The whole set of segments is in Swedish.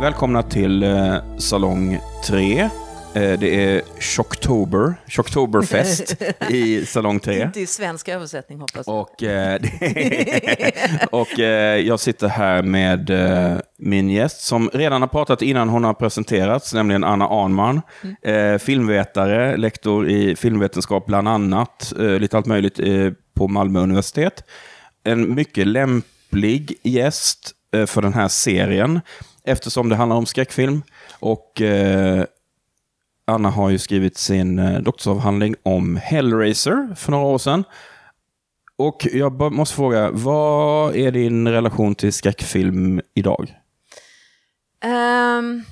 Välkomna till eh, Salong 3. Eh, det är Shocktober, Shocktoberfest i Salong 3. Inte i svensk översättning hoppas jag. Och, eh, och eh, jag sitter här med min gäst som redan har pratat innan hon har presenterats, nämligen Anna Arnman. Eh, filmvetare, lektor i filmvetenskap bland annat, lite allt möjligt på Malmö universitet. En mycket lämplig gäst för den här serien eftersom det handlar om skräckfilm. Och eh, Anna har ju skrivit sin eh, doktorsavhandling om Hellraiser för några år sedan. Och jag måste fråga, vad är din relation till skräckfilm idag? Um,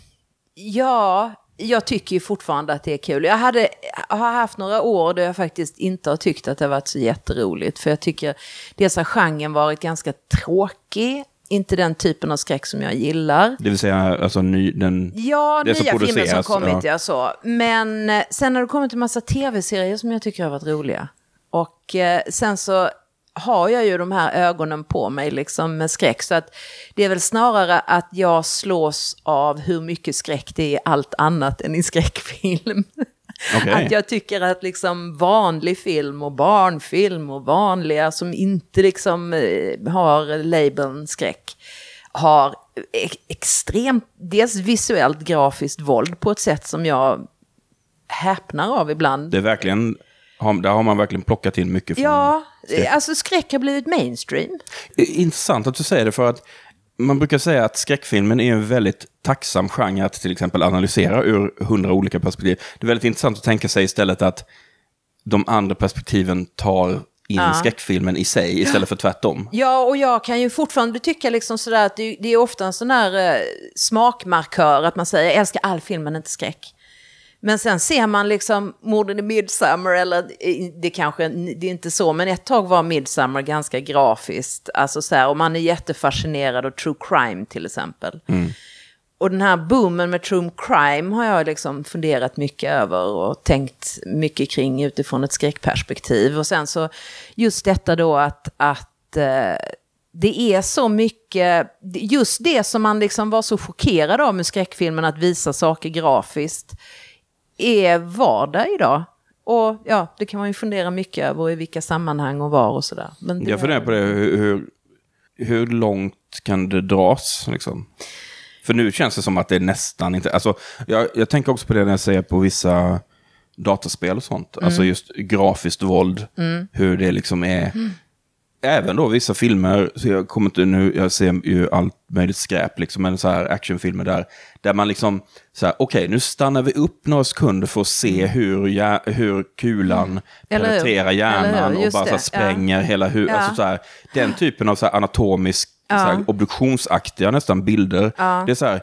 ja, jag tycker ju fortfarande att det är kul. Jag, hade, jag har haft några år då jag faktiskt inte har tyckt att det har varit så jätteroligt. För jag tycker dels har genren varit ganska tråkig. Inte den typen av skräck som jag gillar. Det vill säga alltså, ny, den... Ja, Det som nya filmer som kommit, ja. ja. så. Men eh, sen har det kommit en massa tv-serier som jag tycker har varit roliga. Och eh, sen så har jag ju de här ögonen på mig liksom med skräck. Så att det är väl snarare att jag slås av hur mycket skräck det är i allt annat än i skräckfilm. Okej. Att jag tycker att liksom vanlig film och barnfilm och vanliga som inte liksom eh, har labeln skräck har e- extremt, dels visuellt grafiskt våld på ett sätt som jag häpnar av ibland. Det är verkligen, där har man verkligen plockat in mycket från... Ja, skräck. alltså skräck har blivit mainstream. Intressant att du säger det, för att man brukar säga att skräckfilmen är en väldigt tacksam genre att till exempel analysera ur hundra olika perspektiv. Det är väldigt intressant att tänka sig istället att de andra perspektiven tar in Ja. skräckfilmen i sig istället för tvärtom. Ja, och jag kan ju fortfarande tycka liksom sådär att det, det är ofta en sån här eh, smakmarkör att man säger jag älskar all film men inte skräck. Men sen ser man liksom morden i Midsummer, eller eh, det kanske det är inte så, men ett tag var Midsummer ganska grafiskt. Alltså så här, och man är jättefascinerad av true crime till exempel. Och den här boomen med true crime har jag liksom funderat mycket över och tänkt mycket kring utifrån ett skräckperspektiv. Och sen så just detta då att, att eh, det är så mycket, just det som man liksom var så chockerad av med skräckfilmen, att visa saker grafiskt, är vardag idag. Och ja, det kan man ju fundera mycket över i vilka sammanhang och var och sådär. Men det- Jag funderar på det, hur, hur, långt kan det dras? Liksom? För nu känns det som att det är nästan inte... Alltså, jag, jag tänker också på det när jag säger på vissa dataspel och sånt. Alltså just grafiskt våld. Hur det liksom är... Även då vissa filmer, så jag kommer inte nu, jag ser ju allt möjligt skräp, liksom, men så här actionfilmer där, där man liksom, så här, okej, nu stannar vi upp några sekunder för att se hur, hjär- hur kulan hur? penetrerar hjärnan hur? och bara så här, spränger hela huvudet. Ja. Alltså, så här, den typen av så här, anatomisk, så här, obduktionsaktiga nästan bilder. Det är så här,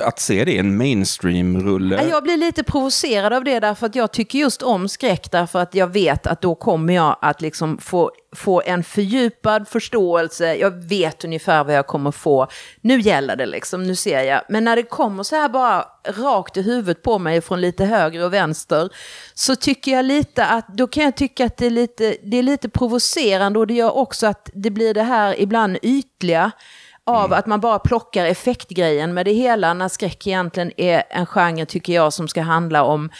att se det i en mainstream-rulle. Jag blir lite provocerad av det därför att jag tycker just om skräck därför att jag vet att då kommer jag att liksom få, få en fördjupad förståelse. Jag vet ungefär vad jag kommer få. Nu gäller det liksom, nu ser jag. Men när det kommer så här bara rakt i huvudet på mig från lite höger och vänster så tycker jag lite att då kan jag tycka att det är lite, det är lite provocerande och det gör också att det blir det här ibland ytliga av att man bara plockar effektgrejen med det hela när skräck egentligen är en genre tycker jag som ska handla om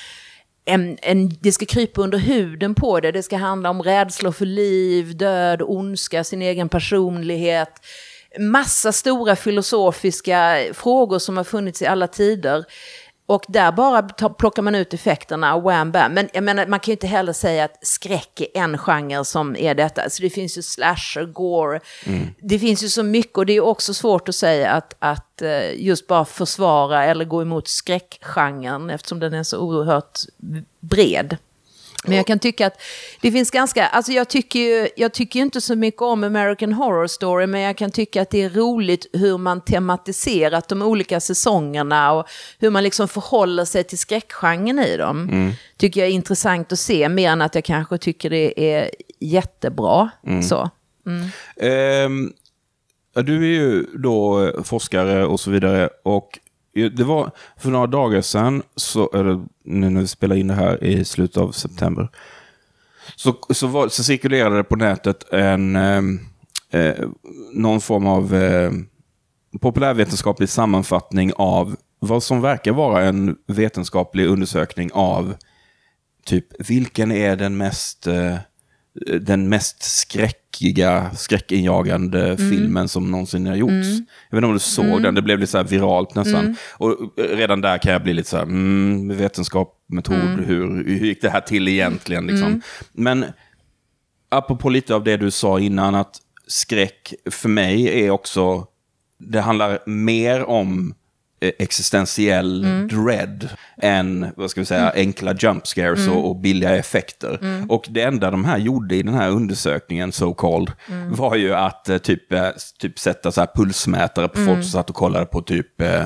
en, en, det ska krypa under huden på det, det ska handla om rädslor för liv, död, ondska, sin egen personlighet. Massa stora filosofiska frågor som har funnits i alla tider. Och där bara ta, plockar man ut effekterna och wham bam. Men jag menar, man kan ju inte heller säga att skräck är en genre som är detta. Så det finns ju slasher, gore. Det finns ju så mycket och det är också svårt att säga att, att eh, just bara försvara eller gå emot skräckgenren eftersom den är så oerhört bred. Men jag kan tycka att det finns ganska, alltså jag tycker ju, jag tycker inte så mycket om American Horror Story, men jag kan tycka att det är roligt hur man tematiserat de olika säsongerna och hur man liksom förhåller sig till skräckgenren i dem. Tycker jag är intressant att se, mer än att jag kanske tycker det är jättebra. Så. Ehm, ja, du är ju då forskare och så vidare. Och det var för några dagar sedan, så, eller nu när vi spelar in det här i slutet av september, så, så, var, så cirkulerade det på nätet en, ehm, eh, någon form av eh, populärvetenskaplig sammanfattning av vad som verkar vara en vetenskaplig undersökning av typ vilken är den mest, eh, den mest skräckiga, skräckinjagande Mm. filmen som någonsin har gjorts. Jag vet inte om du såg den, det blev lite så viralt nästan. Mm. Och eh, redan där kan jag bli lite så här, mm, vetenskap, metod, Mm. hur, hur gick det här till egentligen? Liksom. Men apropå lite av det du sa innan, att skräck för mig är också, det handlar mer om eh, existentiell Mm. dread än vad ska vi säga, enkla jump scares Mm. och, och billiga effekter. Och det enda de här gjorde i den här undersökningen, so called, Mm. var ju att eh, typ, eh, typ sätta så här pulsmätare på Mm. folk som satt och kollade på typ eh,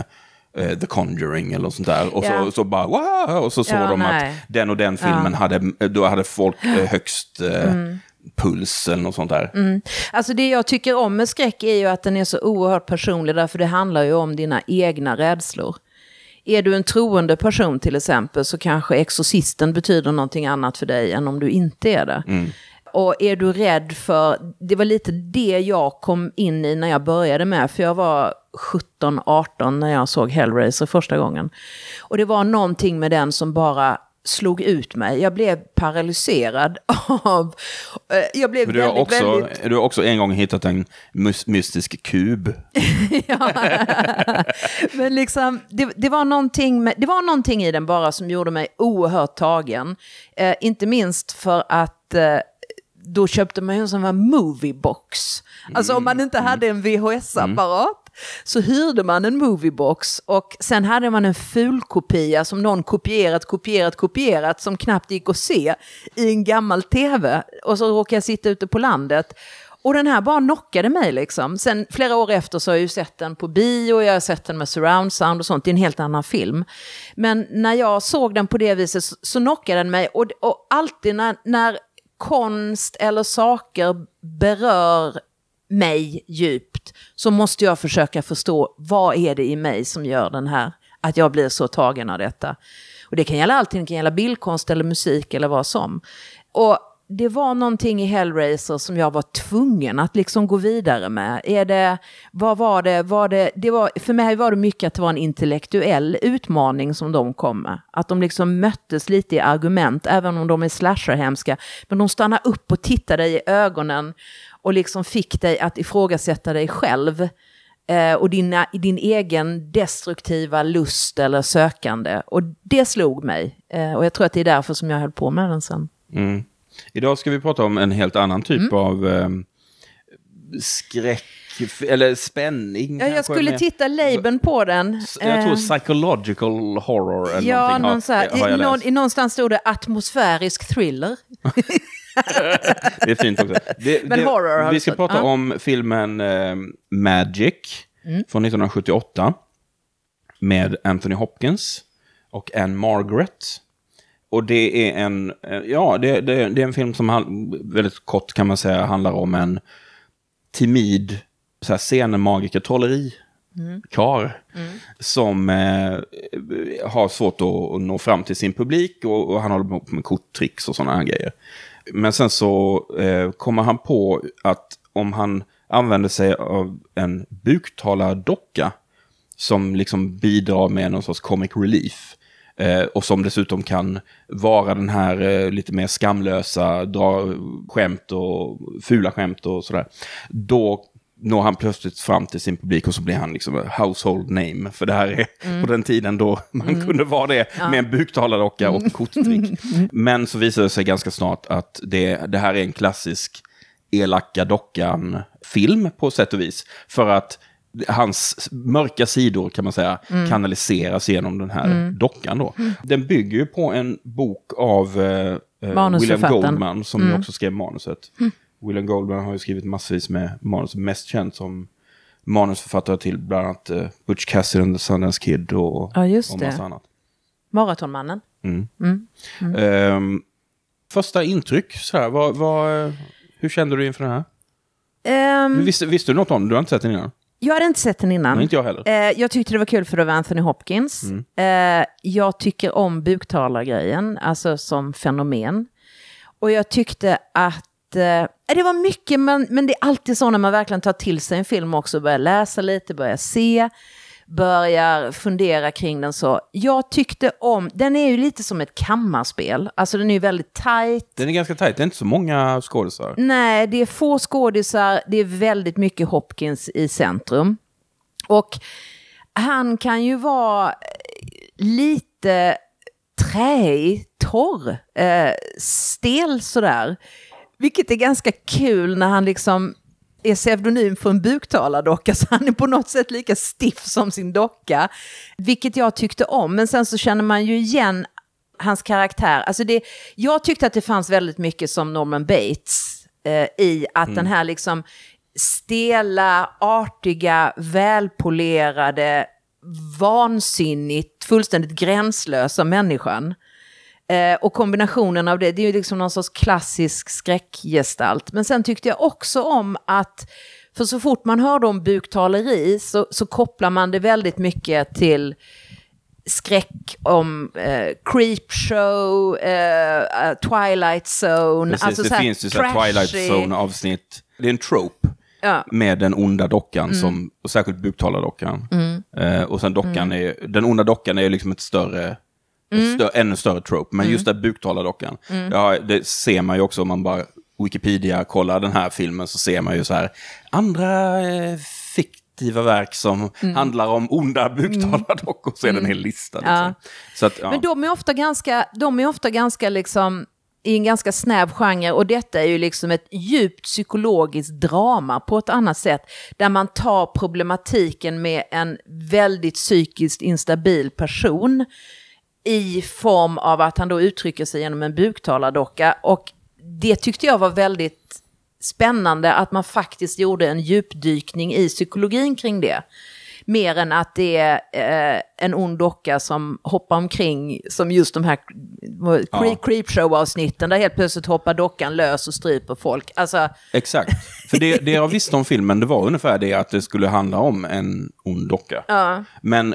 eh, The Conjuring eller sånt där. Och Ja. så, så bara wow! Och så såg Ja, de nej. att den och den filmen hade, då hade folk eh, högst eh, Mm. Puls eller något sånt där. Alltså det jag tycker om med skräck är ju att den är så oerhört personlig därför det handlar ju om dina egna rädslor. Är du en troende person till exempel så kanske exorcisten betyder någonting annat för dig än om du inte är det. Och är du rädd för, det var lite det jag kom in i när jag började med, för jag var 17-18 när jag såg Hellraiser första gången. Och det var någonting med den som bara slog ut mig. Jag blev paralyserad av... eh, Jag blev Men Du har, väldigt, också, väldigt... du har också en gång hittat en mys- mystisk kub. Men liksom, det, det, var någonting med, det var någonting i den bara som gjorde mig oerhört tagen. Eh, inte minst för att eh, då köpte man ju en sån här moviebox. Alltså om man inte hade en VHS-apparat så hyrde man en moviebox och sen hade man en fulkopia som någon kopierat, kopierat, kopierat som knappt gick att se i en gammal tv. Och så råkade jag sitta ute på landet. Och den här bara knockade mig liksom. Sen flera år efter så har jag ju sett den på bio, jag har sett den med surround sound och sånt, det är en helt annan film. Men när jag såg den på det viset så, så knockade den mig och, och alltid när, när konst eller saker berör mig djupt så måste jag försöka förstå vad är det i mig som gör den här, att jag blir så tagen av detta. Och det kan gälla allting, det kan gälla bildkonst eller musik eller vad som. Och det var någonting i Hellraiser som jag var tvungen att liksom gå vidare med. Är det, vad var det, var det, det var, för mig var det mycket att det var en intellektuell utmaning som de kom med. Att de liksom möttes lite i argument, även om de är slasher-hemska. Men de stannade upp och tittade dig i ögonen och liksom fick dig att ifrågasätta dig själv. Eh, och dina, din egen destruktiva lust eller sökande. Och det slog mig. Eh, och jag tror att det är därför som jag höll på med den sen. Mm. Idag ska vi prata om en helt annan typ Mm. av eh, skräck, eller spänning. Ja, jag skulle mer. titta labeln på den. Jag tror Eh, psychological horror eller Ja, någonting. någon så här, har jag läst. i någonstans stod det atmosfärisk thriller. Det är fint också. Det, Men det, horror har Vi ska prata. Mm. om filmen eh, Magic från 1978 med Anthony Hopkins och Anne Margaret. Och det är en, eh, ja, det, det, det är en film som han, väldigt kort kan man säga handlar om en timid så här, scenemagiker, trolleri kar som eh, har svårt att, att nå fram till sin publik och, och han håller på med korttricks och sådana här grejer. Men sen så eh, kommer han på att om han använder sig av en buktalardocka som liksom bidrar med någon sorts comic relief eh, och som dessutom kan vara den här eh, lite mer skamlösa, dra skämt och fula skämt och sådär. Då når han plötsligt fram till sin publik och så blir han liksom household name. För det här är på den tiden då man kunde vara det med en buktalardocka och korttrick. Men så visade det sig ganska snart att det, det här är en klassisk elaka dockan-film på sätt och vis. För att hans mörka sidor kan man säga kanaliseras genom den här dockan då. Den bygger ju på en bok av eh, eh, William. Goldman som ju också skrev manuset. William Goldman har ju skrivit massvis med manus, mest känd som manusförfattare till bland annat eh, Butch Cassidy and the Sundance Kid och, Ja, just och det. massa annat. Maratonmannen. Ehm, första intryck, så här, vad, vad, hur kände du inför den här? Ehm, Visste, visste du något om den? Du har inte sett den innan? jag hade inte sett den innan. Nej, inte jag heller. Eh, jag tyckte det var kul för det var Anthony Hopkins. Eh, jag tycker om buktalargrejen, alltså som fenomen. Och jag tyckte att det var mycket, men, men det är alltid så när man verkligen tar till sig en film också, börjar läsa lite, börjar se, börjar fundera kring den så. Jag tyckte om, den är ju lite som ett kammarspel, alltså den är ju väldigt tight. Den är ganska tajt, det är inte så många skådisar. Nej, det är få skådisar, det är väldigt mycket Hopkins i centrum. Och han kan ju vara lite träig, torr, eh, stel sådär. Vilket är ganska kul när han liksom är pseudonym för en buktalardocka så han är på något sätt lika stiff som sin docka. Vilket jag tyckte om, men sen så känner man ju igen hans karaktär. Alltså det, jag tyckte att det fanns väldigt mycket som Norman Bates eh, i att mm. den här liksom stela, artiga, välpolerade, vansinnigt, fullständigt gränslösa människan. Eh, och kombinationen av det, det är ju liksom någon sorts klassisk skräckgestalt. Men sen tyckte jag också om att, för så fort man hörde om buktaleri så, så kopplar man det väldigt mycket till skräck om eh, Creepshow, eh, eh, Twilight Zone. Precis, alltså det finns ju så Twilight Zone-avsnitt. Det är en trope ja. med den onda dockan, mm. som, och särskilt buktalardockan. Mm. Eh, och sen dockan mm. är, den onda dockan är ju liksom ett större, mm. stö, ännu större trope. Men mm. just den buktalardockan, mm. ja, det ser man ju också om man bara Wikipedia kollar den här filmen så ser man ju så här, andra eh, fiktiva verk som mm. handlar om onda buktalardockor, så är det en hel lista. Liksom. Ja. Så att, ja. Men de är ofta ganska, de är ofta ganska liksom i en ganska snäv genre och detta är ju liksom ett djupt psykologiskt drama på ett annat sätt där man tar problematiken med en väldigt psykiskt instabil person i form av att han då uttrycker sig genom en buktalardocka och det tyckte jag var väldigt spännande att man faktiskt gjorde en djupdykning i psykologin kring det. Mer än att det är eh, en ond docka som hoppar omkring, som just de här ja. creepshow-avsnitten, där helt plötsligt hoppar dockan lös och stryper folk. Alltså... Exakt. För det, det jag visste om filmen, det var ungefär det att det skulle handla om en ond docka. Ja. Men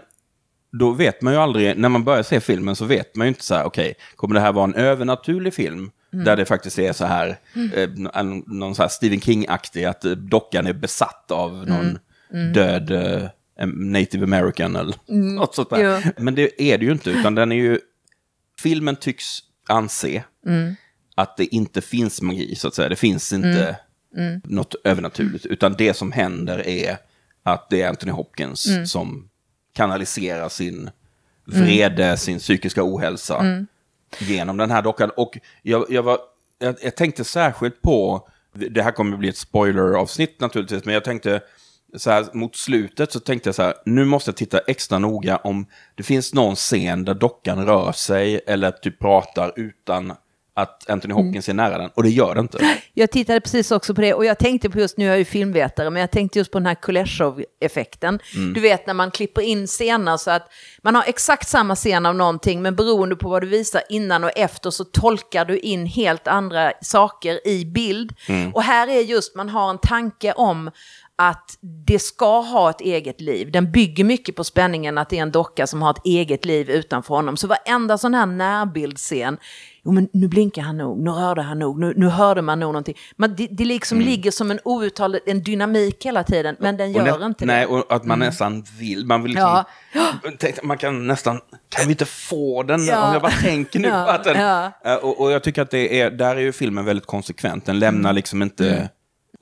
då vet man ju aldrig, när man börjar se filmen så vet man ju inte så här, okej, okay, kommer det här vara en övernaturlig film? Mm. Där det faktiskt är så här, mm. eh, någon så här Stephen King-aktig, att dockan är besatt av någon mm. mm. död eh, native american eller mm. något sånt där. Jo. Men det är det ju inte, utan den är ju... Filmen tycks anse mm. att det inte finns magi, så att säga. Det finns inte mm. mm. något övernaturligt, utan det som händer är att det är Anthony Hopkins mm. som kanaliserar sin vrede, mm. sin psykiska ohälsa genom den här dockan. Och jag, jag, var, jag, jag tänkte särskilt på, det här kommer att bli ett spoiler-avsnitt naturligtvis, men jag tänkte så här, mot slutet så tänkte jag så här, nu måste jag titta extra noga om det finns någon scen där dockan rör sig eller typ pratar utan att Anthony Hopkins är nära den, och det gör det inte. Jag tittade precis också på det, och jag tänkte på just, nu är jag ju filmvetare, men jag tänkte just på den här Kuleshov-effekten. Mm. Du vet när man klipper in scener så att man har exakt samma scen av någonting, men beroende på vad du visar innan och efter så tolkar du in helt andra saker i bild. Mm. Och här är just, man har en tanke om att det ska ha ett eget liv. Den bygger mycket på spänningen att det är en docka som har ett eget liv utanför honom. Så varenda sån här närbildsscen, jo men nu blinkar han nog, nu rörde han nog, nu, nu hörde man nog någonting. Men det, det liksom mm. ligger som en outtalad, en dynamik hela tiden, men den gör nä, inte nej, det. Nej, och att man mm. nästan vill, man vill liksom, ja. man kan nästan, kan vi inte få den? Ja. Om jag bara tänker nu ja. på att den, ja. och, och, jag tycker att det är, där är ju filmen väldigt konsekvent, den lämnar mm. liksom inte mm.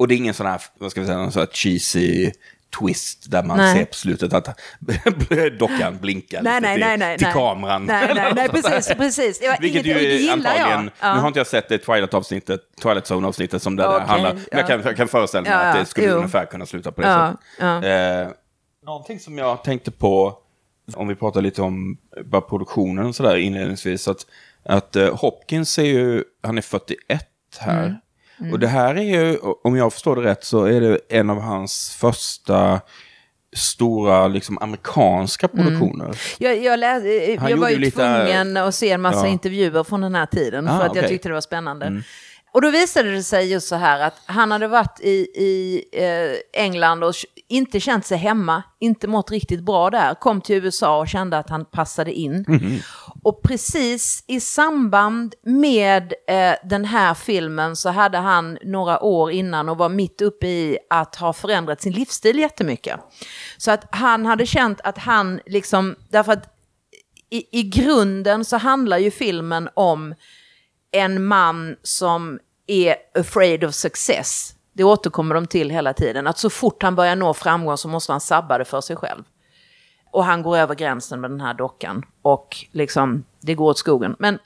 Och det är ingen sån här, vad ska vi säga, någon sån här cheesy twist där man nej. ser på slutet att dockan blinkar nej, lite nej, till, nej, nej, till nej. kameran. Nej, nej, nej, precis, precis. Jag, Vilket inget, ju antagligen, ja. nu har inte jag sett det Twilight-avsnittet, Twilight Zone-avsnittet som det okay, där handlar, men jag kan, jag kan föreställa mig ja, att det skulle jo. ungefär kunna sluta på det ja, sättet. Ja. Eh, någonting som jag tänkte på, om vi pratar lite om bara produktionen och sådär inledningsvis, att, att uh, Hopkins är ju, han är 41 här. Mm. Mm. Och det här är ju, om jag förstår det rätt, så är det en av hans första stora liksom, amerikanska mm. produktioner. Mm. Jag, jag, läs, jag var ju lite, tvungen att se en massa ja. intervjuer från den här tiden ah, för att okay. jag tyckte det var spännande. Mm. Och då visade det sig just så här att han hade varit i, i eh, England och inte känt sig hemma, inte mått riktigt bra där, kom till USA och kände att han passade in. Mm. Och precis i samband med eh, den här filmen så hade han några år innan och var mitt uppe i att ha förändrat sin livsstil jättemycket. Så att han hade känt att han liksom, därför att i, i grunden så handlar ju filmen om en man som är afraid of success. Det återkommer de till hela tiden. Att så fort han börjar nå framgång så måste han sabba det för sig själv. Och han går över gränsen med den här dockan. Och liksom, det går åt skogen. Men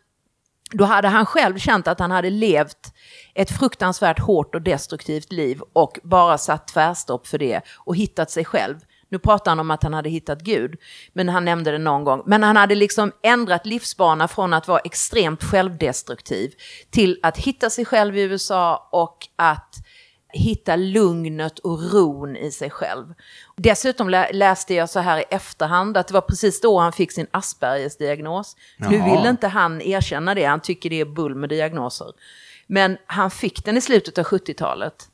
då hade han själv känt att han hade levt ett fruktansvärt hårt och destruktivt liv och bara satt tvärstopp för det och hittat sig själv. Nu pratar han om att han hade hittat Gud, men han nämnde det någon gång. Men han hade liksom ändrat livsbana från att vara extremt självdestruktiv till att hitta sig själv i USA och att hitta lugnet och ron i sig själv. Dessutom lä läste jag så här i efterhand att det var precis då han fick sin Aspergers diagnos. Nu vill inte han erkänna det, han tycker det är bull med diagnoser. Men han fick den i slutet av 70-talet.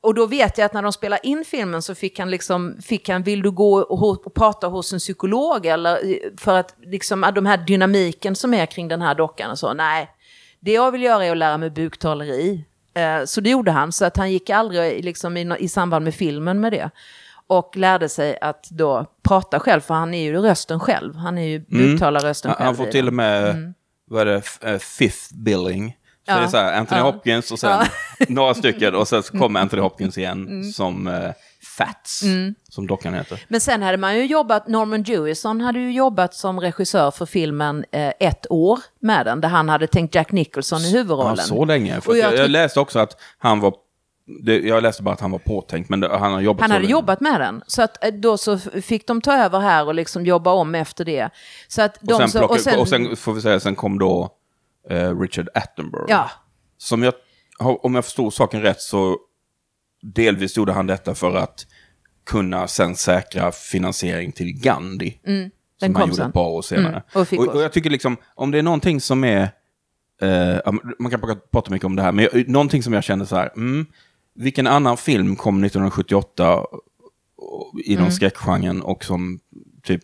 Och då vet jag att när de spelade in filmen så fick han liksom, fick han, vill du gå och, och prata hos en psykolog eller för att liksom de här dynamiken som är kring den här dockan och så, nej. Det jag vill göra är att lära mig buktaleri. Eh, så det gjorde han, så att han gick aldrig liksom i, i samband med filmen med det. Och lärde sig att då prata själv, för han är ju rösten själv. Han är ju buktalarrösten Han, själv. han får till och med, vad är det, eh, fifth billing. Så Ja. det är så här, Anthony Ja. Hopkins och sen några stycken och sen så kommer Anthony Hopkins igen Mm. som eh, Fats, som dockan heter. Men sen hade man ju jobbat, Norman Jewison hade ju jobbat som regissör för filmen eh, ett år med den, där han hade tänkt Jack Nicholson i huvudrollen. Ja, så länge. För Och jag, jag jag, läste också att han var, det, jag läste bara att han var påtänkt, men det, han har jobbat Han hade jobbat med den. Så att eh, då så fick de ta över här och liksom jobba om efter det. Så att de Och sen, så, och sen, och sen får vi säga, sen kom då eh, Richard Attenborough. Ja, Som jag, om jag förstod saken rätt så delvis gjorde han detta för att kunna sen säkra finansiering till Gandhi. Mm, den som kom han gjorde sen. ett par år senare. Mm, och och, och jag tycker liksom, om det är någonting som är, eh, man kan prata- mycket om det här, men jag, någonting som jag känner så här, mm, vilken annan film kom 1978 och- inom Mm. skräckgenren och som typ,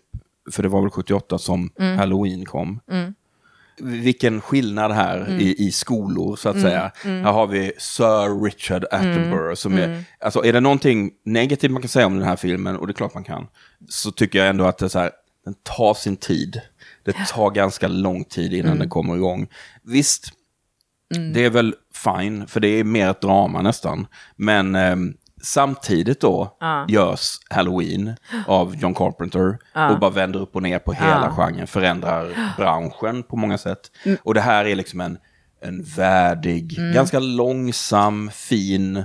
för det var väl 78 som Mm. Halloween kom. Vilken skillnad här Mm. i, i skolor så att säga. Här har vi Sir Richard Mm. Attenborough som är, alltså är det någonting negativt man kan säga om den här filmen, och det är klart man kan, så tycker jag ändå att det så här, den tar sin tid. Det tar ganska lång tid innan Mm. den kommer igång. Visst, det är väl fine, för det är mer ett drama nästan. Men ehm, samtidigt då Ja. görs Halloween av John Carpenter och bara vänder upp och ner på hela genren, förändrar branschen på många sätt. Mm. Och det här är liksom en, en värdig, ganska långsam, fin,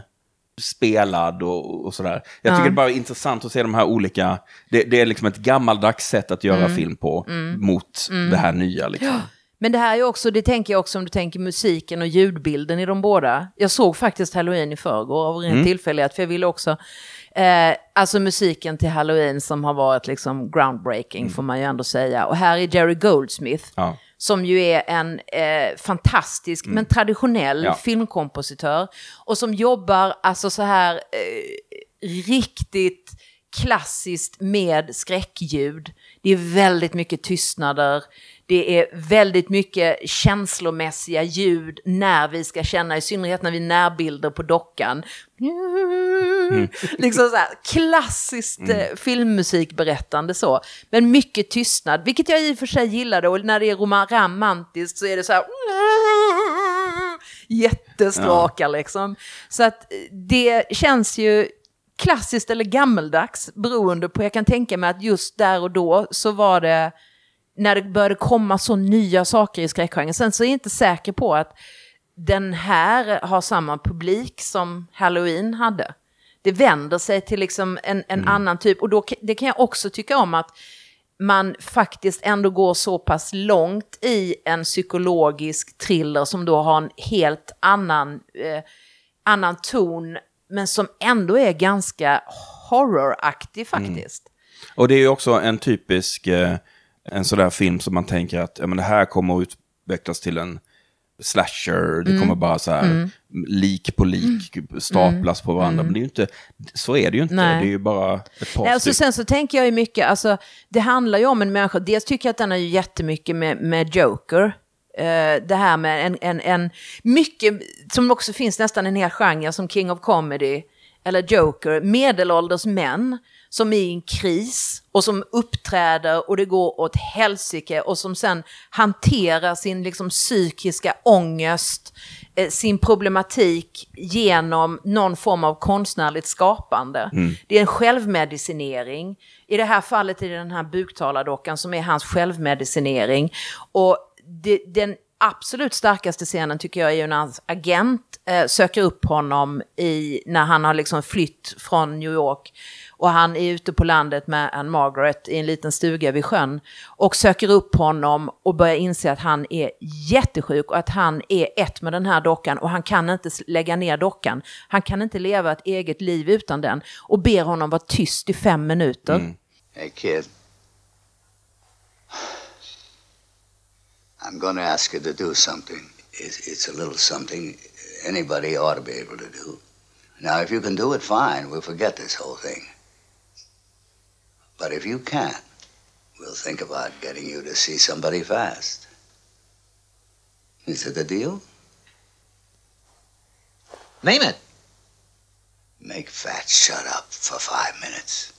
spelad och, och sådär. Jag tycker det är bara intressant att se de här olika, det, det är liksom ett gammaldags sätt att Mm. göra film på mot det här nya. Liksom. Men det här är också, det tänker jag också om du tänker musiken och ljudbilden i de båda. Jag såg faktiskt Halloween i förrgår av ren tillfällighet, för jag ville också... Eh, alltså musiken till Halloween som har varit liksom groundbreaking får man ju ändå säga. Och här är Jerry Goldsmith, Ja. som ju är en eh, fantastisk men traditionell Ja. filmkompositör. Och som jobbar alltså så här eh, riktigt klassiskt med skräckljud. Det är väldigt mycket tystnader. Det är väldigt mycket känslomässiga ljud när vi ska känna, i synnerhet när vi närbilder på dockan. Liksom så här klassiskt eh, filmmusikberättande så. Men mycket tystnad, vilket jag i och för sig gillade. Och när det är roma- romantiskt så är det så här jättestråkar liksom. Så att eh, det känns ju klassiskt eller gammeldags beroende på, jag kan tänka mig att just där och då så var det när det började komma så nya saker i skräckgenren. Sen så är jag inte säker på att den här har samma publik som Halloween hade. Det vänder sig till liksom en, en annan typ. Och då, det kan jag också tycka om att man faktiskt ändå går så pass långt i en psykologisk thriller som då har en helt annan, eh, annan ton, men som ändå är ganska horroraktig faktiskt. Och det är ju också en typisk, eh, en sån där film som man tänker att ja, men det här kommer att utvecklas till en slasher, det kommer bara så här lik på lik staplas på varandra. Men det är ju inte, så är det ju inte, Nej. det är ju bara ett par Nej, alltså, sen så tänker jag ju mycket, alltså, det handlar ju om en människa, dels tycker jag att den har ju jättemycket med, med Joker, eh, det här med en, en, en, mycket, som också finns nästan en hel genre som King of Comedy, eller Joker, medelålders män som är i en kris och som uppträder och det går åt helsike och som sen hanterar sin liksom psykiska ångest, eh, sin problematik genom någon form av konstnärligt skapande. Det är en självmedicinering. I det här fallet är det den här buktalardockan som är hans självmedicinering. Och det, den absolut starkaste scenen tycker jag är ju när hans agent eh, söker upp honom i, när han har liksom flytt från New York. Och han är ute på landet med Anne Margaret i en liten stuga vid sjön. Och söker upp honom och börjar inse att han är jättesjuk och att han är ett med den här dockan. Och han kan inte lägga ner dockan. Han kan inte leva ett eget liv utan den. Och ber honom vara tyst i fem minuter. Mm. Hey, kid. I'm going to ask you to do something. It's, it's a little something anybody ought to be able to do. Now, if you can do it, fine. We'll forget this whole thing. But if you can't, we'll think about getting you to see somebody fast. Is it a deal? Name it. Make Fat shut up for five minutes.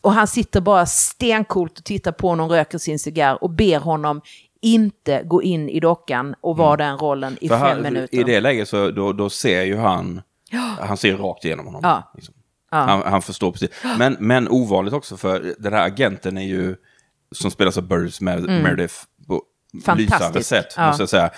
Och han sitter bara stenkult och tittar på honom, röker sin cigarr och ber honom inte gå in i dockan och vara den rollen i För fem han, minuter. I det läget så då, då ser ju han, han ser rakt igenom honom. Ja. Liksom. Han, han förstår precis. Men, men ovanligt också för den här agenten är ju, som spelas av Burgess Mer- Meredith på lysande Mm. Sätt. Mm. måste jag säga.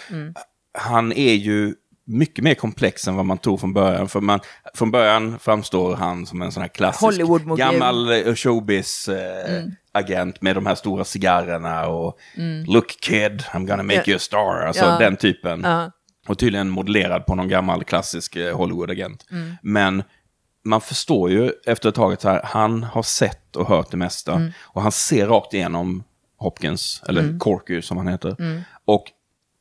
Han är ju mycket mer komplex än vad man tror från början. För man, från början framstår han som en sån här klassisk gammal eh, showbiz-agent med de här stora cigarrerna och “Look kid, I'm gonna make you a star”. Alltså Ja. den typen. Ja. Och tydligen modellerad på någon gammal klassisk eh, Hollywood-agent. Mm. Men man förstår ju efter ett tag att han har sett och hört det mesta. Mm. Och han ser rakt igenom Hopkins, eller Mm. Corky som han heter. Och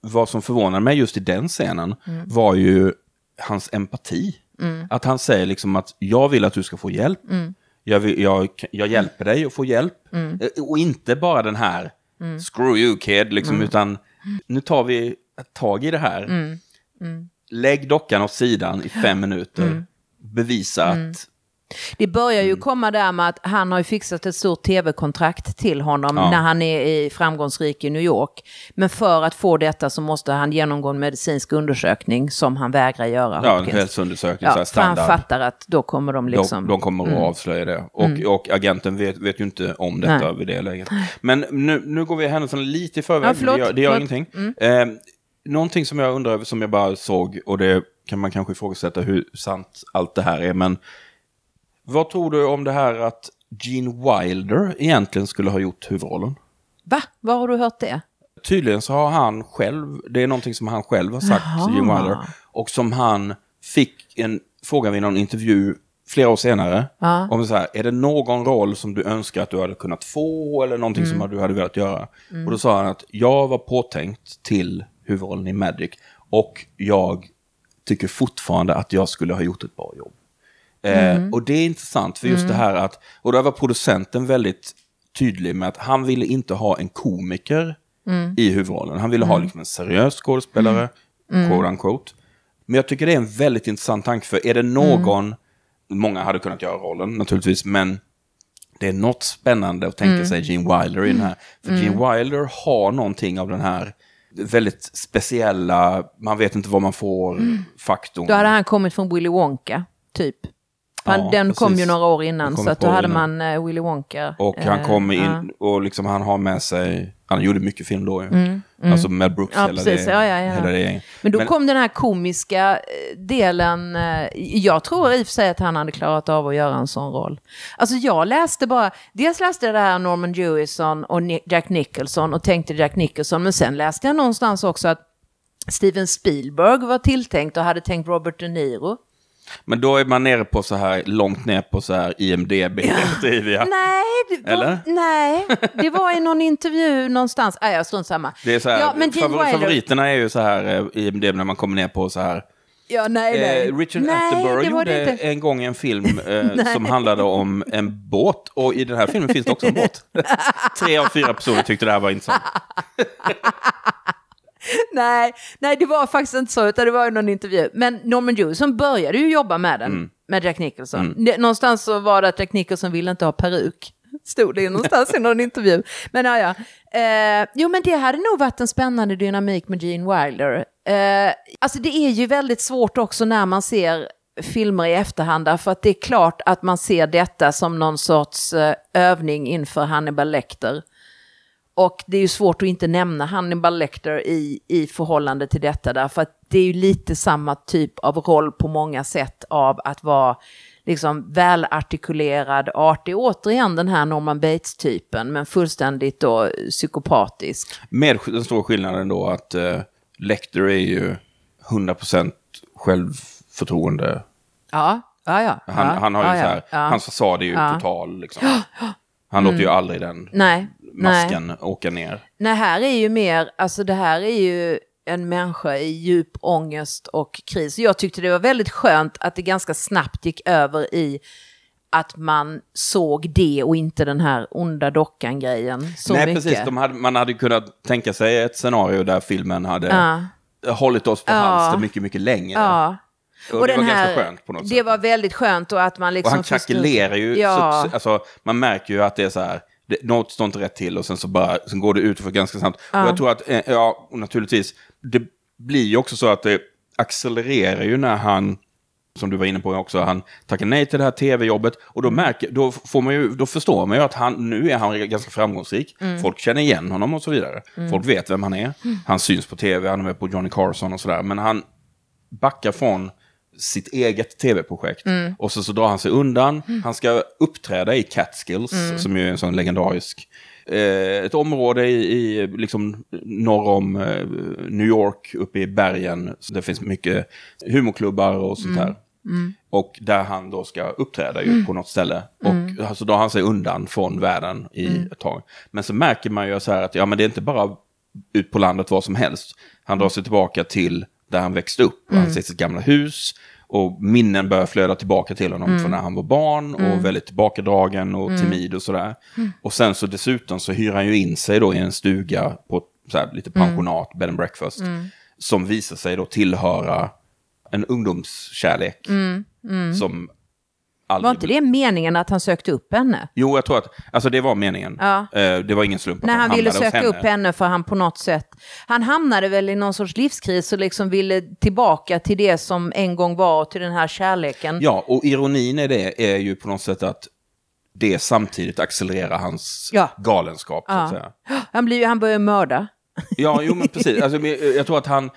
vad som förvånade mig just i den scenen Mm. var ju hans empati. Att han säger liksom att jag vill att du ska få hjälp. Mm. Jag, vill, jag, jag hjälper dig att få hjälp. Eh, Och inte bara den här Mm. screw you kid, liksom, utan nu tar vi tag i det här. Mm. Lägg dockan åt sidan i fem minuter. Bevisa Mm. att... Det börjar Mm. ju komma där med att han har ju fixat ett stort tv-kontrakt till honom Ja. när han är i framgångsrik i New York. Men för att få detta så måste han genomgå en medicinsk undersökning som han vägrar göra. Ja, en hälsoundersökning, ja, för han standard. fattar att då kommer de liksom... De, de kommer att avslöja det. Och, och agenten vet, vet ju inte om detta Nej. vid det läget. Men nu, nu går vi händelserna lite i förväg. Ja, förlåt. det gör, det gör Förlåt. Mm. ingenting. Eh, någonting som jag undrar över, som jag bara såg, och det kan man kanske ifrågasätta hur sant allt det här är, men vad tror du om det här att Gene Wilder egentligen skulle ha gjort huvudrollen? Va? Var har du hört det? Tydligen så har han själv, det är någonting som han själv har sagt, Gene Wilder, och som han fick en fråga vid någon intervju flera år senare. Ja. Om så här, är det någon roll som du önskar att du hade kunnat få eller någonting som du hade velat göra? Och då sa han att jag var påtänkt till huvudrollen i Magic och jag tycker fortfarande att jag skulle ha gjort ett bra jobb. Eh, och det är intressant för just det här att, och där var producenten väldigt tydlig med att han ville inte ha en komiker i huvudrollen. Han ville ha liksom en seriös skådespelare, quote unquote. Men jag tycker det är en väldigt intressant tanke, för är det någon, många hade kunnat göra rollen naturligtvis, men det är något spännande att tänka sig Gene Wilder i den här. För Gene Wilder har någonting av den här väldigt speciella, man vet inte vad man får, faktorn. Då hade han kommit från Willy Wonka, typ. Han, Ja, den kom precis. ju några år innan, kom så att då hade innan. man uh, Willy Wonka. Och han eh, kommer in ja. Mm, och liksom han har med sig, han gjorde mycket film då ju. Alltså Mel Brooks, Ja, hela, precis. det, Ja, ja, hela det. Men då kom den här komiska eh, delen. eh, Jag tror i och för sig att han hade klarat av att göra en sån roll. Alltså jag läste bara, dels läste jag det här Norman Jewison och Jack Nicholson och tänkte Jack Nicholson, men sen läste jag någonstans också att Steven Spielberg var tilltänkt och hade tänkt Robert De Niro. Men då är man nere på så här, långt ner på så här IMDB, trivia. Nej, det var, nej, det var i någon intervju någonstans. Nej, jag strunt samma. Det är så här, ja, men favor- Wilder- favoriterna är ju så här eh, IMDB när man kommer ner på så här. Ja, nej, nej. Eh, Richard nej, Attenborough gjorde en gång en film eh, som handlade om en båt. Och i den här filmen finns det också en båt. Tre av fyra personer tyckte det här var intressant. Nej, nej, det var faktiskt inte så, utan det var ju någon intervju. Men Norman Jewison började ju jobba med den, Mm. med Jack Nicholson. Det, någonstans så var det att Jack Nicholson ville inte ha peruk. Stod det någonstans i någon intervju. Men ja, ja. Eh, jo, men det hade nog varit en spännande dynamik med Gene Wilder. Eh, alltså det är ju väldigt svårt också när man ser filmer i efterhand, därför att det är klart att man ser detta som någon sorts eh, övning inför Hannibal Lecter. Och det är ju svårt att inte nämna Hannibal Lecter i, i förhållande till detta, därför att det är ju lite samma typ av roll på många sätt av att vara liksom välartikulerad, artig. Återigen den här Norman Bates-typen, men fullständigt då psykopatisk. Med den stora skillnaden då att eh, Lecter är ju 100% självförtroende. Ja, ja, ja. Han, ja, han har ju ja, så här, ja. hans fasad är ju total. Liksom. Han låter ju aldrig den Nej, nej. masken åka ner. Nej, här är ju mer, alltså det här är ju en människa i djup ångest och kris. Jag tyckte det var väldigt skönt att det ganska snabbt gick över i att man såg det och inte den här onda dockan-grejen så Nej, mycket. precis. De hade, man hade kunnat tänka sig ett scenario där filmen hade Ja. hållit oss på Ja. halster mycket, mycket längre. Ja. Och, det var ganska skönt på något det sätt. var väldigt skönt och att man och liksom... han förstod- krackelerar ju. Ja. Så, alltså, man märker ju att det är så här, det, något står inte rätt till och sen så bara, sen går det ut för ganska snabbt. Och jag tror att, eh, ja, naturligtvis, det blir ju också så att det accelererar ju när han, som du var inne på också, han tackar nej till det här tv-jobbet. Och då, märker, då, får man ju, då förstår man ju att han, nu är han ganska framgångsrik. Folk känner igen honom och så vidare. Folk vet vem han är. Han syns på tv, han är med på Johnny Carson och sådär. Men han backar från sitt eget tv-projekt. Och så, så drar han sig undan. Han ska uppträda i Catskills, som ju är en sån legendarisk eh, ett område i, i liksom norr om eh, New York, uppe i bergen. Så det finns mycket humorklubbar och sånt här. Och där han då ska uppträda ju på något ställe. Och alltså, drar han sig undan från världen i ett tag. Men så märker man ju så här att ja, men det är inte bara ut på landet vad som helst. Han drar sig tillbaka till där han växte upp. Han ser sitt gamla hus. Och minnen börjar flöda tillbaka till honom från när han var barn. Och väldigt tillbakadragen och timid och sådär. Och sen så dessutom så hyr han ju in sig då i en stuga på så här, lite pensionat, bed and breakfast. Som visar sig då tillhöra en ungdomskärlek. Som aldrig Var inte det meningen att han sökte upp henne? Jo, jag tror att alltså det var meningen. Ja. Eh, det var ingen slump att När han ville hamnade hos söka upp henne för han på något sätt... Han hamnade väl i någon sorts livskris och liksom ville tillbaka till det som en gång var, till den här kärleken. Ja, och ironin i det är ju på något sätt att det samtidigt accelererar hans Ja. galenskap. Så att säga. Han, blir, han börjar mörda. Ja, jo men precis. Alltså, jag tror att han,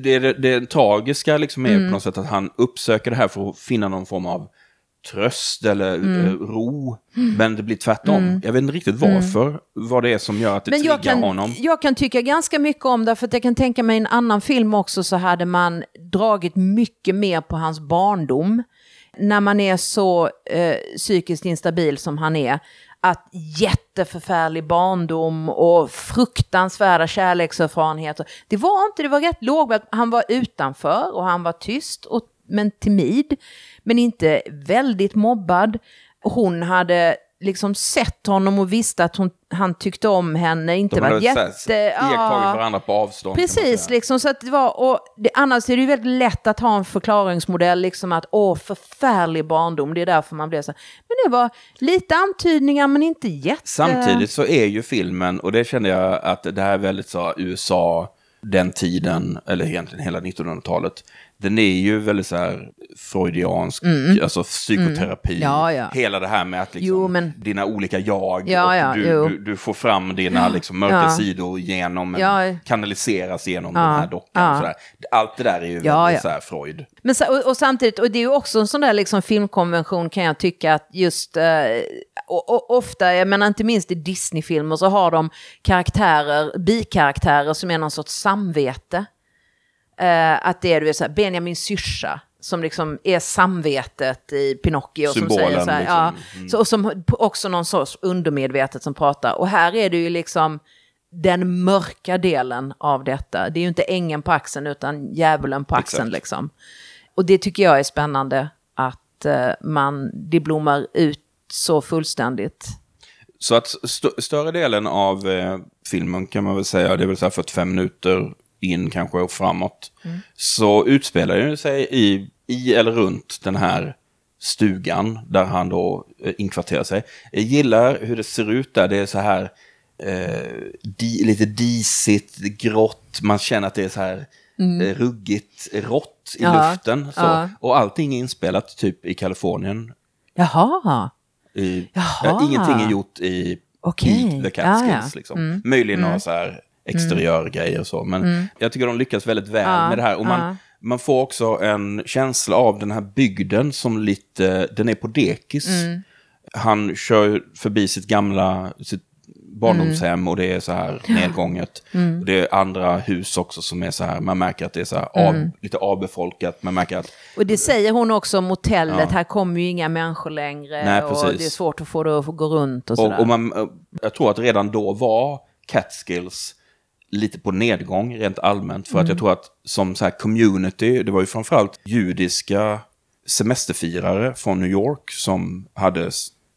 det, det, det tragiska liksom är Mm. på något sätt att han uppsöker det här för att finna någon form av tröst eller Mm. eh, ro. Men det blir tvärtom. Jag vet inte riktigt varför, vad det är som gör att det Men jag triggar kan, honom. jag kan tycka ganska mycket om det, för att jag kan tänka mig en annan film också så hade man dragit mycket mer på hans barndom. När man är så eh, psykiskt instabil som han är, att jätteförfärlig barndom och fruktansvärda kärlekserfarenheter. Det var inte, det var rätt lågmält. Han var utanför och han var tyst, och, men timid, men inte väldigt mobbad. Hon hade liksom sett honom och visste att hon, han tyckte om henne, inte De var jätte... iakttagit ja. varandra på avstånd. Precis, liksom, så att det var, och det, annars är det ju väldigt lätt att ha en förklaringsmodell, liksom att åh, förfärlig barndom, det är därför man blev så. Men det var lite antydningar, men inte jätte... Samtidigt så är ju filmen, och det kände jag att det här är väldigt så USA, den tiden, eller egentligen hela 1900-talet, den är ju väldigt så här freudiansk, alltså psykoterapi. Mm. Ja, ja. Hela det här med att liksom, Jo, men- dina olika jag, Ja, och du, du, du får fram dina liksom, mörka sidor genom, en- kanaliseras genom den här dockan. Allt det där är ju väldigt så här Freud. Men, och, och samtidigt, och det är ju också en sån där liksom filmkonvention kan jag tycka att just, eh, och, och ofta, jag menar inte minst i Disney-filmer så har de karaktärer, bikaraktärer som är någon sorts samvete. Eh, att det är du vet, så här, Benjamins syrsa som liksom är samvetet i Pinocchio. Som Symbolen, säger så här, liksom. ja, så, och som också någon sorts undermedvetet som pratar. Och här är det ju liksom den mörka delen av detta. Det är ju inte ängen på axeln utan djävulen på axeln Exakt. liksom. Och det tycker jag är spännande att eh, man, det blommar ut så fullständigt. Så att st större delen av eh, filmen kan man väl säga, det är väl så här 45 minuter in kanske och framåt, så utspelar det sig i, i eller runt den här stugan där han då eh, inkvarterar sig. Jag gillar hur det ser ut där, det är så här eh, di, lite disigt, grått, man känner att det är så här eh, ruggigt, rått i Ja, luften. Så. ja. Och allting är inspelat typ i Kalifornien. Jaha, I, Jaha. ja, ingenting är gjort i, Okej, i The Catskills. ja, ja. Liksom. Möjligen några så här exteriörgrejer och så. Men jag tycker de lyckas väldigt väl med det här. Och man, ja. man får också en känsla av den här bygden som lite, den är på dekis. Han kör förbi sitt gamla, sitt barndomshem och det är så här nedgånget. Och det är andra hus också som är så här, man märker att det är så här av, lite avbefolkat. Man märker att och det säger hon också om motellet, Ja. här kommer ju inga människor längre Nej, och det är svårt att få det att gå runt och sådär. Och, och man, jag tror att redan då var Catskills lite på nedgång rent allmänt. För att Mm. jag tror att som så här community, det var ju framförallt judiska semesterfirare från New York som hade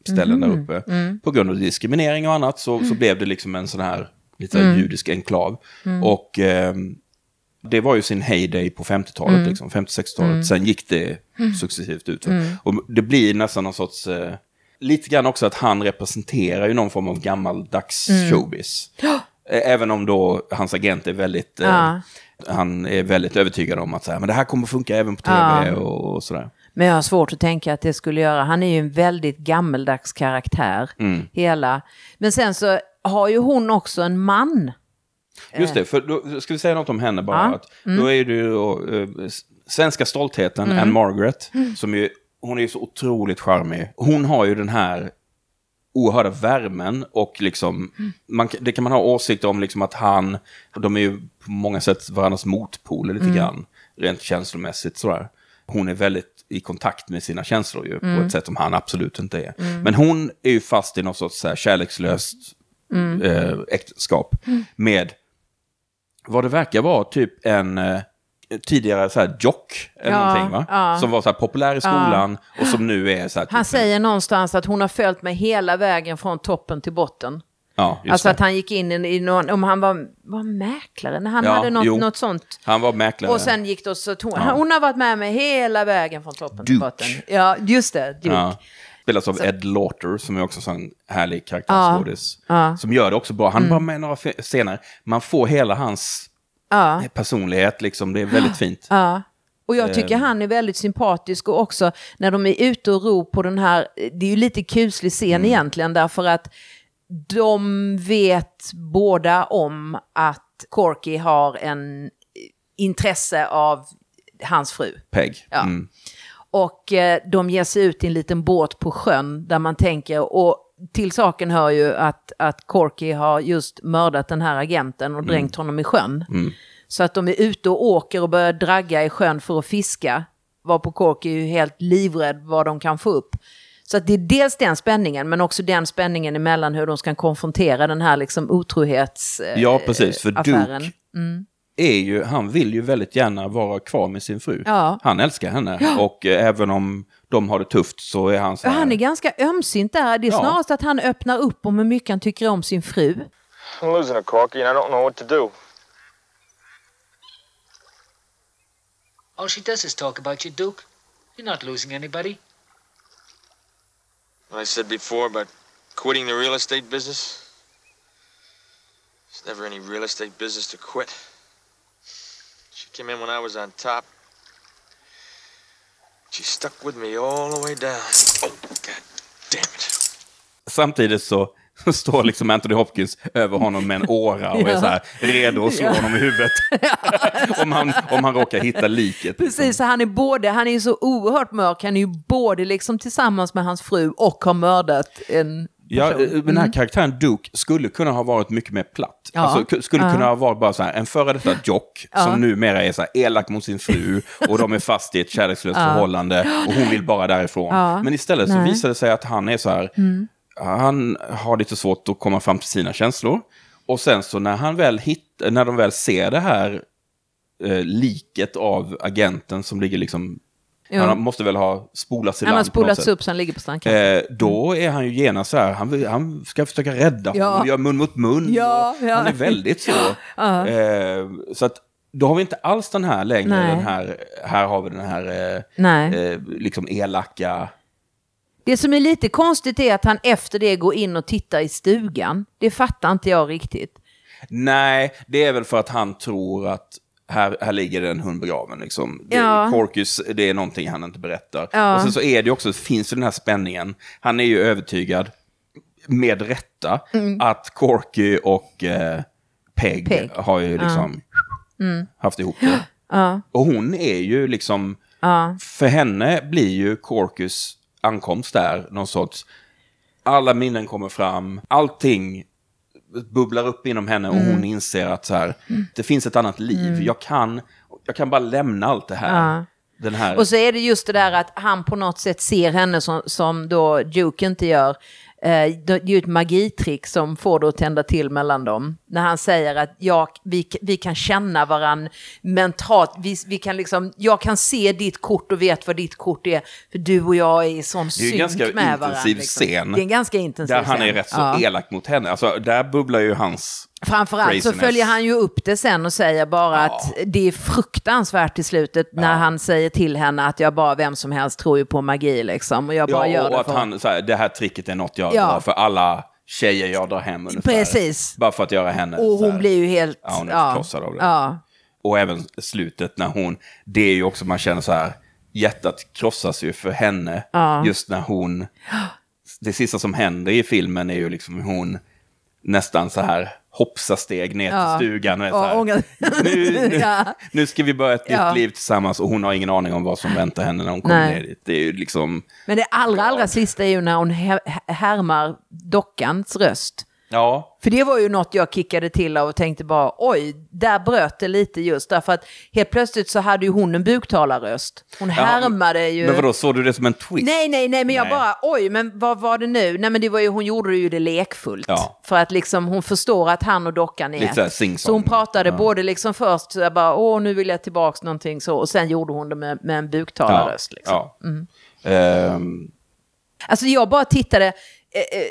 ställen Mhm. där uppe. Mm. På grund av diskriminering och annat så, så blev det liksom en sån här lite Mm. judisk enklav. Och ehm, det var ju sin heyday på 50-talet, Mm. liksom, 50-60-talet. Sen gick det successivt ut. Och det blir nästan någon sorts... Eh, lite grann också att han representerar ju någon form av gammaldags Mm. showbiz. Eh, Även om då hans agent är väldigt... Eh, Ja. Han är väldigt övertygad om att så här, men det här kommer funka även på tv Ja. och, och sådär. Men jag har svårt att tänka att det skulle göra. Han är ju en väldigt gammeldags karaktär. Mm. Hela. Men sen så har ju hon också en man. Just det, för då ska vi säga något om henne bara. Ja. Mm. Att Då är det ju då, eh, svenska stoltheten, Anne Margaret, Mm. som ju, hon är ju så otroligt charmig. Hon har ju den här oerhörda värmen och liksom, Mm. man, det kan man ha åsikter om liksom att han, de är ju på många sätt varandras motpoler Mm. lite grann, rent känslomässigt sådär. Hon är väldigt i kontakt med sina känslor ju, Mm. på ett sätt som han absolut inte är. Men hon är ju fast i något sorts så här kärlekslöst Mm. eh, äktenskap med vad det verkar vara typ en eh, tidigare så här jock eller Ja, någonting va? ja. Som var så här populär i skolan och som nu är så här... Han typ, säger någonstans att hon har följt mig hela vägen från toppen till botten. ja, just Alltså det. att han gick in i, i någon, om han var, var mäklare, när han Ja, hade något, jo. något sånt. Han var mäklare. Och sen gick det så tog, hon har varit med mig hela vägen från toppen till Duke. botten. Ja, just det, Duke. Ja. Spelas av Ed Lauter som är också en sån härlig karaktärsskådis. Ja. Som gör det också bra. Han är bara med några scener. Man får hela hans Ja. personlighet liksom. Det är väldigt fint. Ja. Och jag tycker Ehm. han är väldigt sympatisk och också när de är ute och ror på den här, det är ju lite kuslig scen Mm. egentligen därför att de vet båda om att Corky har en intresse av hans fru. Peg. Ja. Mm. Och eh, de ger sig ut i en liten båt på sjön där man tänker, och till saken hör ju att, att Corky har just mördat den här agenten och dränkt honom i sjön. Så att de är ute och åker och börjar dragga i sjön för att fiska. Var på Corky är ju helt livrädd vad de kan få upp. Så att det är dels den spänningen, men också den spänningen emellan hur de ska konfrontera den här liksom otrohets... eh, Ja, precis. För affären. Duke är ju, han vill ju väldigt gärna vara kvar med sin fru. Ja. Han älskar henne. Och eh, även om de har det tufft så är han så här... Han är ganska ömsint där. Det är Ja. snarast att han öppnar upp om hur mycket han tycker om sin fru. I'm losing a corky and I don't know what to do. All she does is talk about you, Duke. You're not losing anybody. What I said before about quitting the real estate business. There's never any real estate business to quit. She came in when I was on top. She stuck with me all the way down. Oh, god damn it. Samtidigt så står liksom Anthony Hopkins över honom med en åra och är så här redo att slå honom i huvudet. om, han, om han råkar hitta liket. Precis, så han är både, han är så oerhört mörk, han är ju både liksom tillsammans med hans fru och har mördat en Ja, eh, den här karaktären Duke skulle kunna ha varit mycket mer platt. Ja. Alltså, ku- skulle kunna ha varit bara så här, en före detta jock som numera är så här elak mot sin fru och de är fast i ett kärlekslöst förhållande och hon vill bara därifrån. Men istället så Nej. visar det sig att han är så här, han har lite svårt att komma fram till sina känslor. Och sen så när, han väl hitt, när de väl ser det här eh, liket av agenten som ligger liksom, Jo. han måste väl ha spolats i Han har land på något spolats upp så han ligger på strandkanten. Eh, då är han ju genast så här, han, han ska försöka rädda Ja. honom, gör mun mot mun. Ja, ja. Han är väldigt så. eh, så att då har vi inte alls den här längre, Nej. den här, här har vi den här eh, Nej. eh, liksom elaka... Det som är lite konstigt är att han efter det går in och tittar i stugan. Det fattar inte jag riktigt. Nej, det är väl för att han tror att här, här ligger en hund begraven. Liksom. Ja. Corcus, det är någonting han inte berättar. Ja. Och sen så är det också, finns ju den här spänningen. Han är ju övertygad, med rätta, Mm. att Corky och eh, Peg, Peg. har ju liksom haft ihop det. Och hon är ju liksom, för henne blir ju Corcus ankomst där någon sorts, alla minnen kommer fram, allting bubblar upp inom henne och Mm. hon inser att så här, det finns ett annat liv. Jag, kan, jag kan bara lämna allt det här. Den här Och så är det just det där att han på något sätt ser henne som, som då Duke inte gör. Eh, det är ju ett magitrick som får det att tända till mellan dem. När han säger att jag, vi, vi kan känna varann mentalt. Vi, vi kan liksom, jag kan se ditt kort och vet vad ditt kort är. För du och jag är i sån Det är ju synk ganska med varandra. intensiv liksom. scen. Det är en ganska intensiv där han scen. är rätt så Ja. elak mot henne. Alltså, där bubblar ju hans... Framförallt så följer han ju upp det sen och säger bara att det är fruktansvärt i slutet när han säger till henne att jag bara, vem som helst tror ju på magi liksom. Och jag bara Ja, gör och det att för... han, så här, det här tricket är något jag Ja. drar för alla tjejer jag drar hem ungefär. Precis. Bara för att göra henne Och hon blir ju helt... Ja, hon är förkrossad av det. Ja. Och även slutet när hon, det är ju också, man känner så här, hjärtat krossas ju för henne. Just när hon, det sista som händer i filmen är ju liksom hon nästan så här hoppsar steg ner Ja. till stugan och är så ångar- nu, nu, Ja. nu ska vi börja ett nytt Ja. liv tillsammans och hon har ingen aning om vad som väntar henne när hon kommer Nej. ner dit. Det är ju liksom, Men det allra, allra sista är ju när hon här- härmar dockans röst. Ja, För det var ju något jag kickade till av och tänkte bara oj, där bröt det lite just därför att helt plötsligt så hade ju hon en buktalarröst. Hon härmade ju... Men vadå, såg du det som en twist? Nej, nej, nej, men jag Nej. bara, oj, men vad var det nu? Nej, men det var ju, hon gjorde ju det lekfullt. Ja. För att liksom hon förstår att han och dockan är Lite så ett. sing-song. Så hon pratade både liksom först, så jag bara, åh, nu vill jag tillbaks någonting så, och sen gjorde hon det med, med en buktalarröst. Liksom. Ja. Ehm, Alltså jag bara tittade,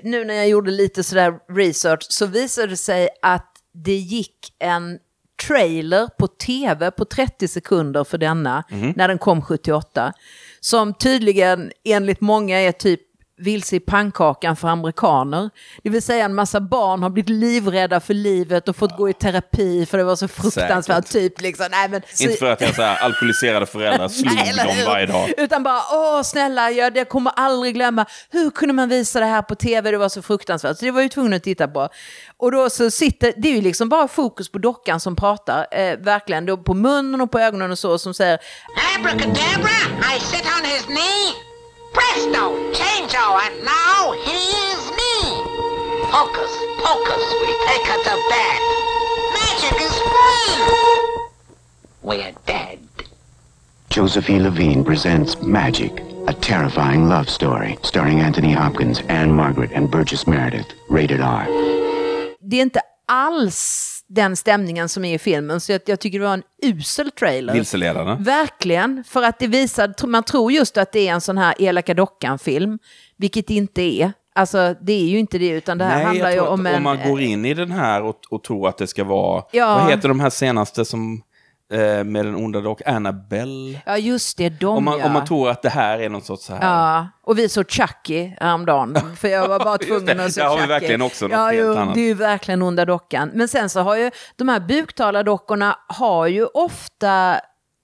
nu när jag gjorde lite sådär research, så visade det sig att det gick en trailer på tv på 30 sekunder för denna, när den kom 78. Som tydligen enligt många är typ vilse i pannkakan för amerikaner. Det vill säga en massa barn har blivit livrädda för livet och fått gå i terapi för det var så fruktansvärt. Säkert. Typ, liksom. Nej, men, så- inte för att jag så här, alkoholiserade föräldrar slog Nej, dem varje dag. Utan bara, åh snälla, jag, jag kommer aldrig glömma. Hur kunde man visa det här på tv? Det var så fruktansvärt. Så det var ju tvungen att titta på. Och då så sitter, det är ju liksom bara fokus på dockan som pratar. Eh, verkligen, då på munnen och på ögonen och så, som säger, Abracadabra, I sit on his knee. Presto, changeo, and now here's me. Hocus pocus, we take her to bed. Magic is free. We're dead. Josephine Levine presents Magic, a terrifying love story starring Anthony Hopkins, Anne Margaret, and Burgess Meredith. Rated R. det är inte alls den stämningen som är i filmen. Så jag, jag tycker det var en usel trailer. Vilseledande. Verkligen, för att det visar, man tror just att det är en sån här elaka dockan-film, vilket det inte är. Alltså det är ju inte det, utan det här Nej, handlar ju om en... om man går in i den här och, och tror att det ska vara... Ja. Vad heter de här senaste som... Eh, med den onda dock, Annabelle. Ja, just det, de Om man, ja. om man tror att det här är någon sorts så här... Ja, och vi såg Chucky häromdagen, för jag var bara tvungen att se där har vi Chucky. verkligen också något ja, helt jo, annat. Det är ju verkligen onda dockan. Men sen så har ju de här buktalardockorna har ju ofta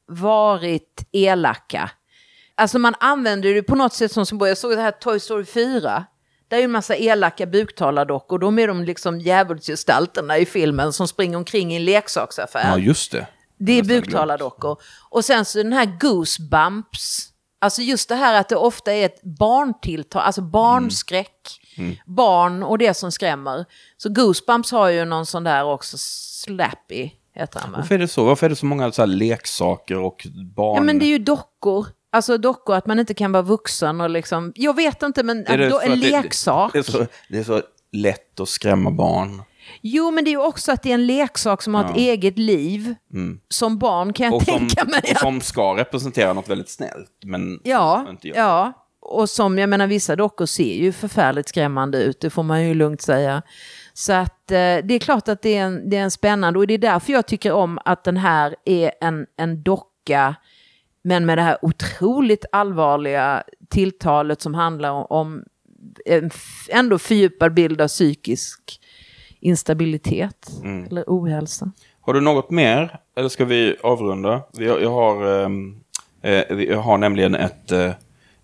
varit elaka. Alltså man använder det på något sätt som symbol. Jag såg det här Toy Story 4. Det är ju en massa elaka buktalardockor. De är de liksom djävulsgestalterna i filmen som springer omkring i en leksaksaffär. Ja, just det. Det är buktalardockor. Och sen så den här Goosebumps. Alltså just det här att det ofta är ett barntilltal, alltså barnskräck. Barn och det som skrämmer. Så Goosebumps har ju någon sån där också, Slappy heter han va? Varför är det så? Varför är det så många så leksaker och barn? Ja men det är ju dockor. Alltså dockor, att man inte kan vara vuxen och liksom, jag vet inte men Är det en att det- leksak. Det är, så, det är så lätt att skrämma barn. Jo men det är ju också att det är en leksak som har ett eget liv. Som barn kan jag Och som, tänka mig och att som ska representera något väldigt snällt. Men Ja, inte gör. ja. Och som, jag menar vissa dockor ser ju förfärligt skrämmande ut, det får man ju lugnt säga. Så att eh, det är klart att det är, en, det är en spännande, och det är därför jag tycker om att den här är en, en docka, men med det här otroligt allvarliga tilltalet som handlar om, om en ändå fördjupad bild av psykisk instabilitet eller ohälsa. Har du något mer? Eller ska vi avrunda? Vi har, jag, har, ehm, eh, jag har nämligen ett, eh,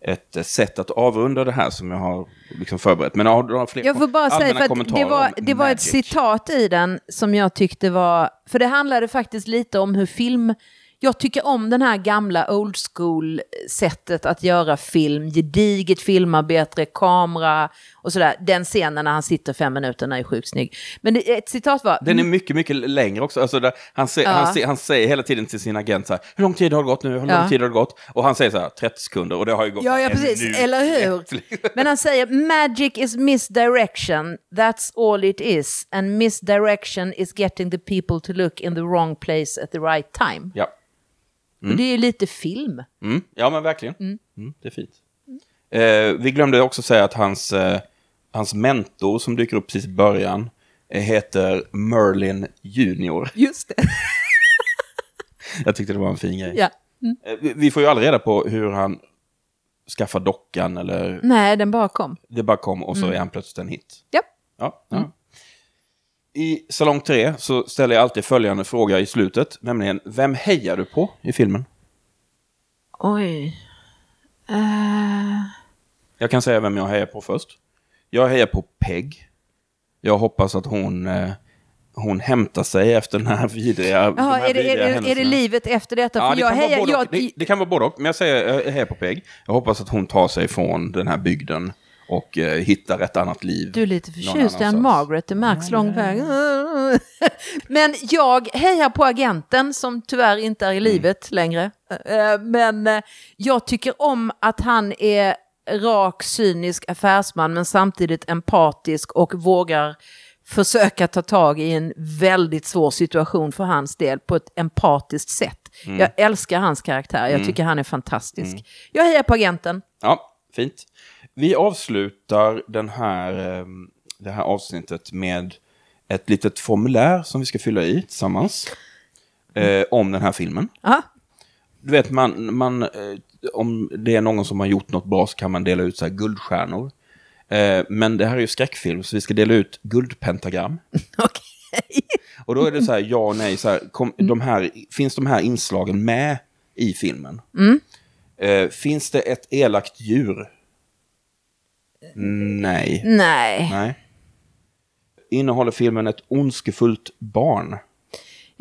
ett sätt att avrunda det här som jag har liksom förberett. Men har du några fler Jag får bara säga, för att det var, det var ett citat i den som jag tyckte var, för det handlade faktiskt lite om hur film, jag tycker om den här gamla old school sättet att göra film, gediget filmarbete, kamera och sådär. Den scenen när han sitter fem minuter är sjukt snygg. Men det, ett citat var, Den är mycket, mycket längre också. Alltså där, han, säger, Ja. han, säger, han säger hela tiden till sin agent så här, hur lång tid har det gått nu? Hur lång Ja. tid har det gått? Och han säger så här, 30 sekunder och det har ju gått Ja, ja precis. minut. Eller hur? Men han säger magic is misdirection, that's all it is. And misdirection is getting the people to look in the wrong place at the right time. Ja. Och det är lite film. Mm, ja, men verkligen. Mm, det är fint. Eh, vi glömde också säga att hans, eh, hans mentor som dyker upp precis i början heter Merlin Junior. Just det. Jag tyckte det var en fin grej. Ja. Eh, vi, får ju aldrig reda på hur han skaffar dockan eller Nej, den bara kom. det bara kom och så Mm. är han plötsligt en hit. Ja. Ja, ja. I Salong 3 så ställer jag alltid följande fråga i slutet, nämligen vem hejar du på i filmen? Oj. Eh, Jag kan säga vem jag hejar på först. Jag hejar på Peg. Jag hoppas att hon, eh, hon hämtar sig efter den här vidriga de Jaha, här är, det, är, det, är det livet efter detta? Ja, För det, jag kan hejar, både jag, och. Det, det kan vara både och, men jag säger jag hejar på Peg. Jag hoppas att hon tar sig från den här bygden och eh, hittar ett annat liv. Du är lite förtjust i. Margaret, det märks lång väg. Men jag hejar på agenten som tyvärr inte är i livet längre. Eh, Men eh, jag tycker om att han är rak, cynisk affärsman men samtidigt empatisk och vågar försöka ta tag i en väldigt svår situation för hans del på ett empatiskt sätt. Jag älskar hans karaktär, jag tycker han är fantastisk. Jag hejar på agenten. Ja, fint. Vi avslutar den här, eh, det här avsnittet med ett litet formulär som vi ska fylla i tillsammans. Eh, om den här filmen. Aha. Du vet, man, man, eh, om det är någon som har gjort något bra så kan man dela ut så här guldstjärnor. Eh, men det här är ju skräckfilm, så vi ska dela ut guldpentagram. Okej. Och då är det så här, ja och nej, så här, kom, de här, finns de här inslagen med i filmen? Eh, finns det ett elakt djur? Nej. Nej. Nej. Innehåller filmen ett ondskefullt barn?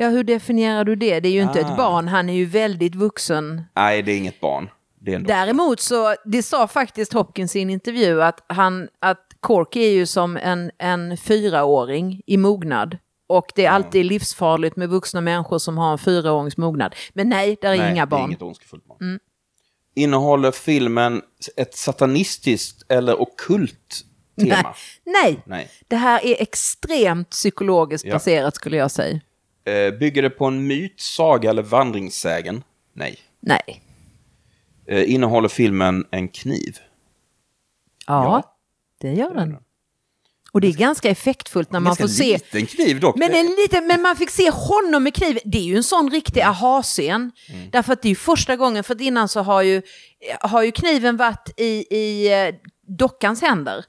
Ja, hur definierar du det? Det är ju inte Ah. ett barn, han är ju väldigt vuxen. Nej, det är inget barn. Är. Däremot så, det sa faktiskt Hopkins i en intervju att, han, att Corky är ju som en, en fyraåring i mognad. Och det är alltid livsfarligt med vuxna människor som har en fyraårings mognad. Men nej, där är Nej, inga det är barn. inget ondskefullt barn. Innehåller filmen ett satanistiskt eller ockult tema? Nej. nej, Nej. det här är extremt psykologiskt Ja. baserat skulle jag säga. Eh, bygger det på en myt, saga eller vandringssägen? Nej. Nej. Eh, innehåller filmen en kniv? Ja, Ja. det gör den. Och det är ganska effektfullt när man Ganska får se... liten kniv dock. Men, en liten, men man fick se honom med kniven. Det är ju en sån riktig aha-scen. Mm. Därför att det är ju första gången, för att innan så har ju, har ju kniven varit i, i eh, dockans händer.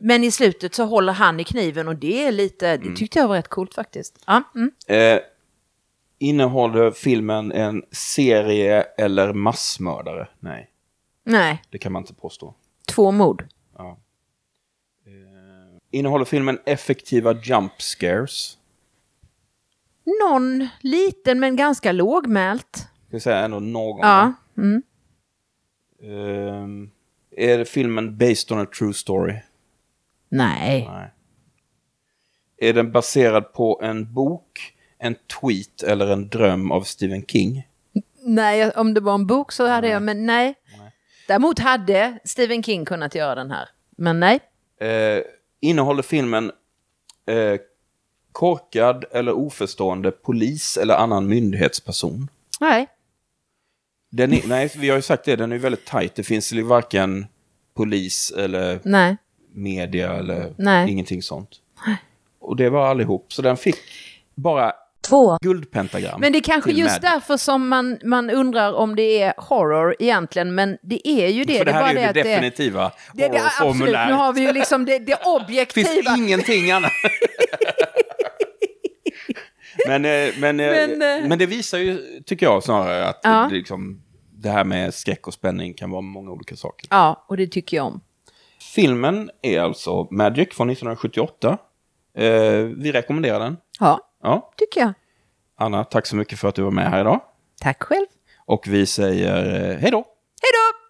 Men i slutet så håller han i kniven och det är lite, Mm. det tyckte jag var rätt coolt faktiskt. Ja, mm. Eh, innehåller filmen en serie eller massmördare? Nej, Nej, det kan man inte påstå. två mord. Innehåller filmen effektiva jump scares? Någon liten men ganska lågmält. Ska säga ändå någon. Ja, mm. Ehm, är filmen based on a true story? Nej. Nej. Är den baserad på en bok, en tweet eller en dröm av Stephen King? Nej, om det var en bok så hade jag, men nej. Däremot hade Stephen King kunnat göra den här. Men nej. Eh, innehåller filmen eh, korkad eller oförstående polis eller annan myndighetsperson? Nej. Är, nej, vi har ju sagt det, den är väldigt tajt. Det finns ju varken polis eller Nej. Media eller Nej. ingenting sånt. Och det var allihop, så den fick bara Två. guldpentagram. Men det är kanske just Magic. därför som man, man undrar om det är horror egentligen, men det är ju det. För det är här bara är ju det det- definitiva Det, det, absolut, nu har vi ju liksom det, det Det objektiva. finns ingenting annat. men, eh, men, eh, Men, eh, men det visar ju, tycker jag snarare, att Ja. det, liksom, det här med skräck och spänning kan vara många olika saker. Ja, och det tycker jag om. Filmen är alltså Magic från 1978. Eh, vi rekommenderar den. Ja, Ja. tycker jag. Anna, tack så mycket för att du var med här idag. Tack själv. Och vi säger eh, hej då! Hej då!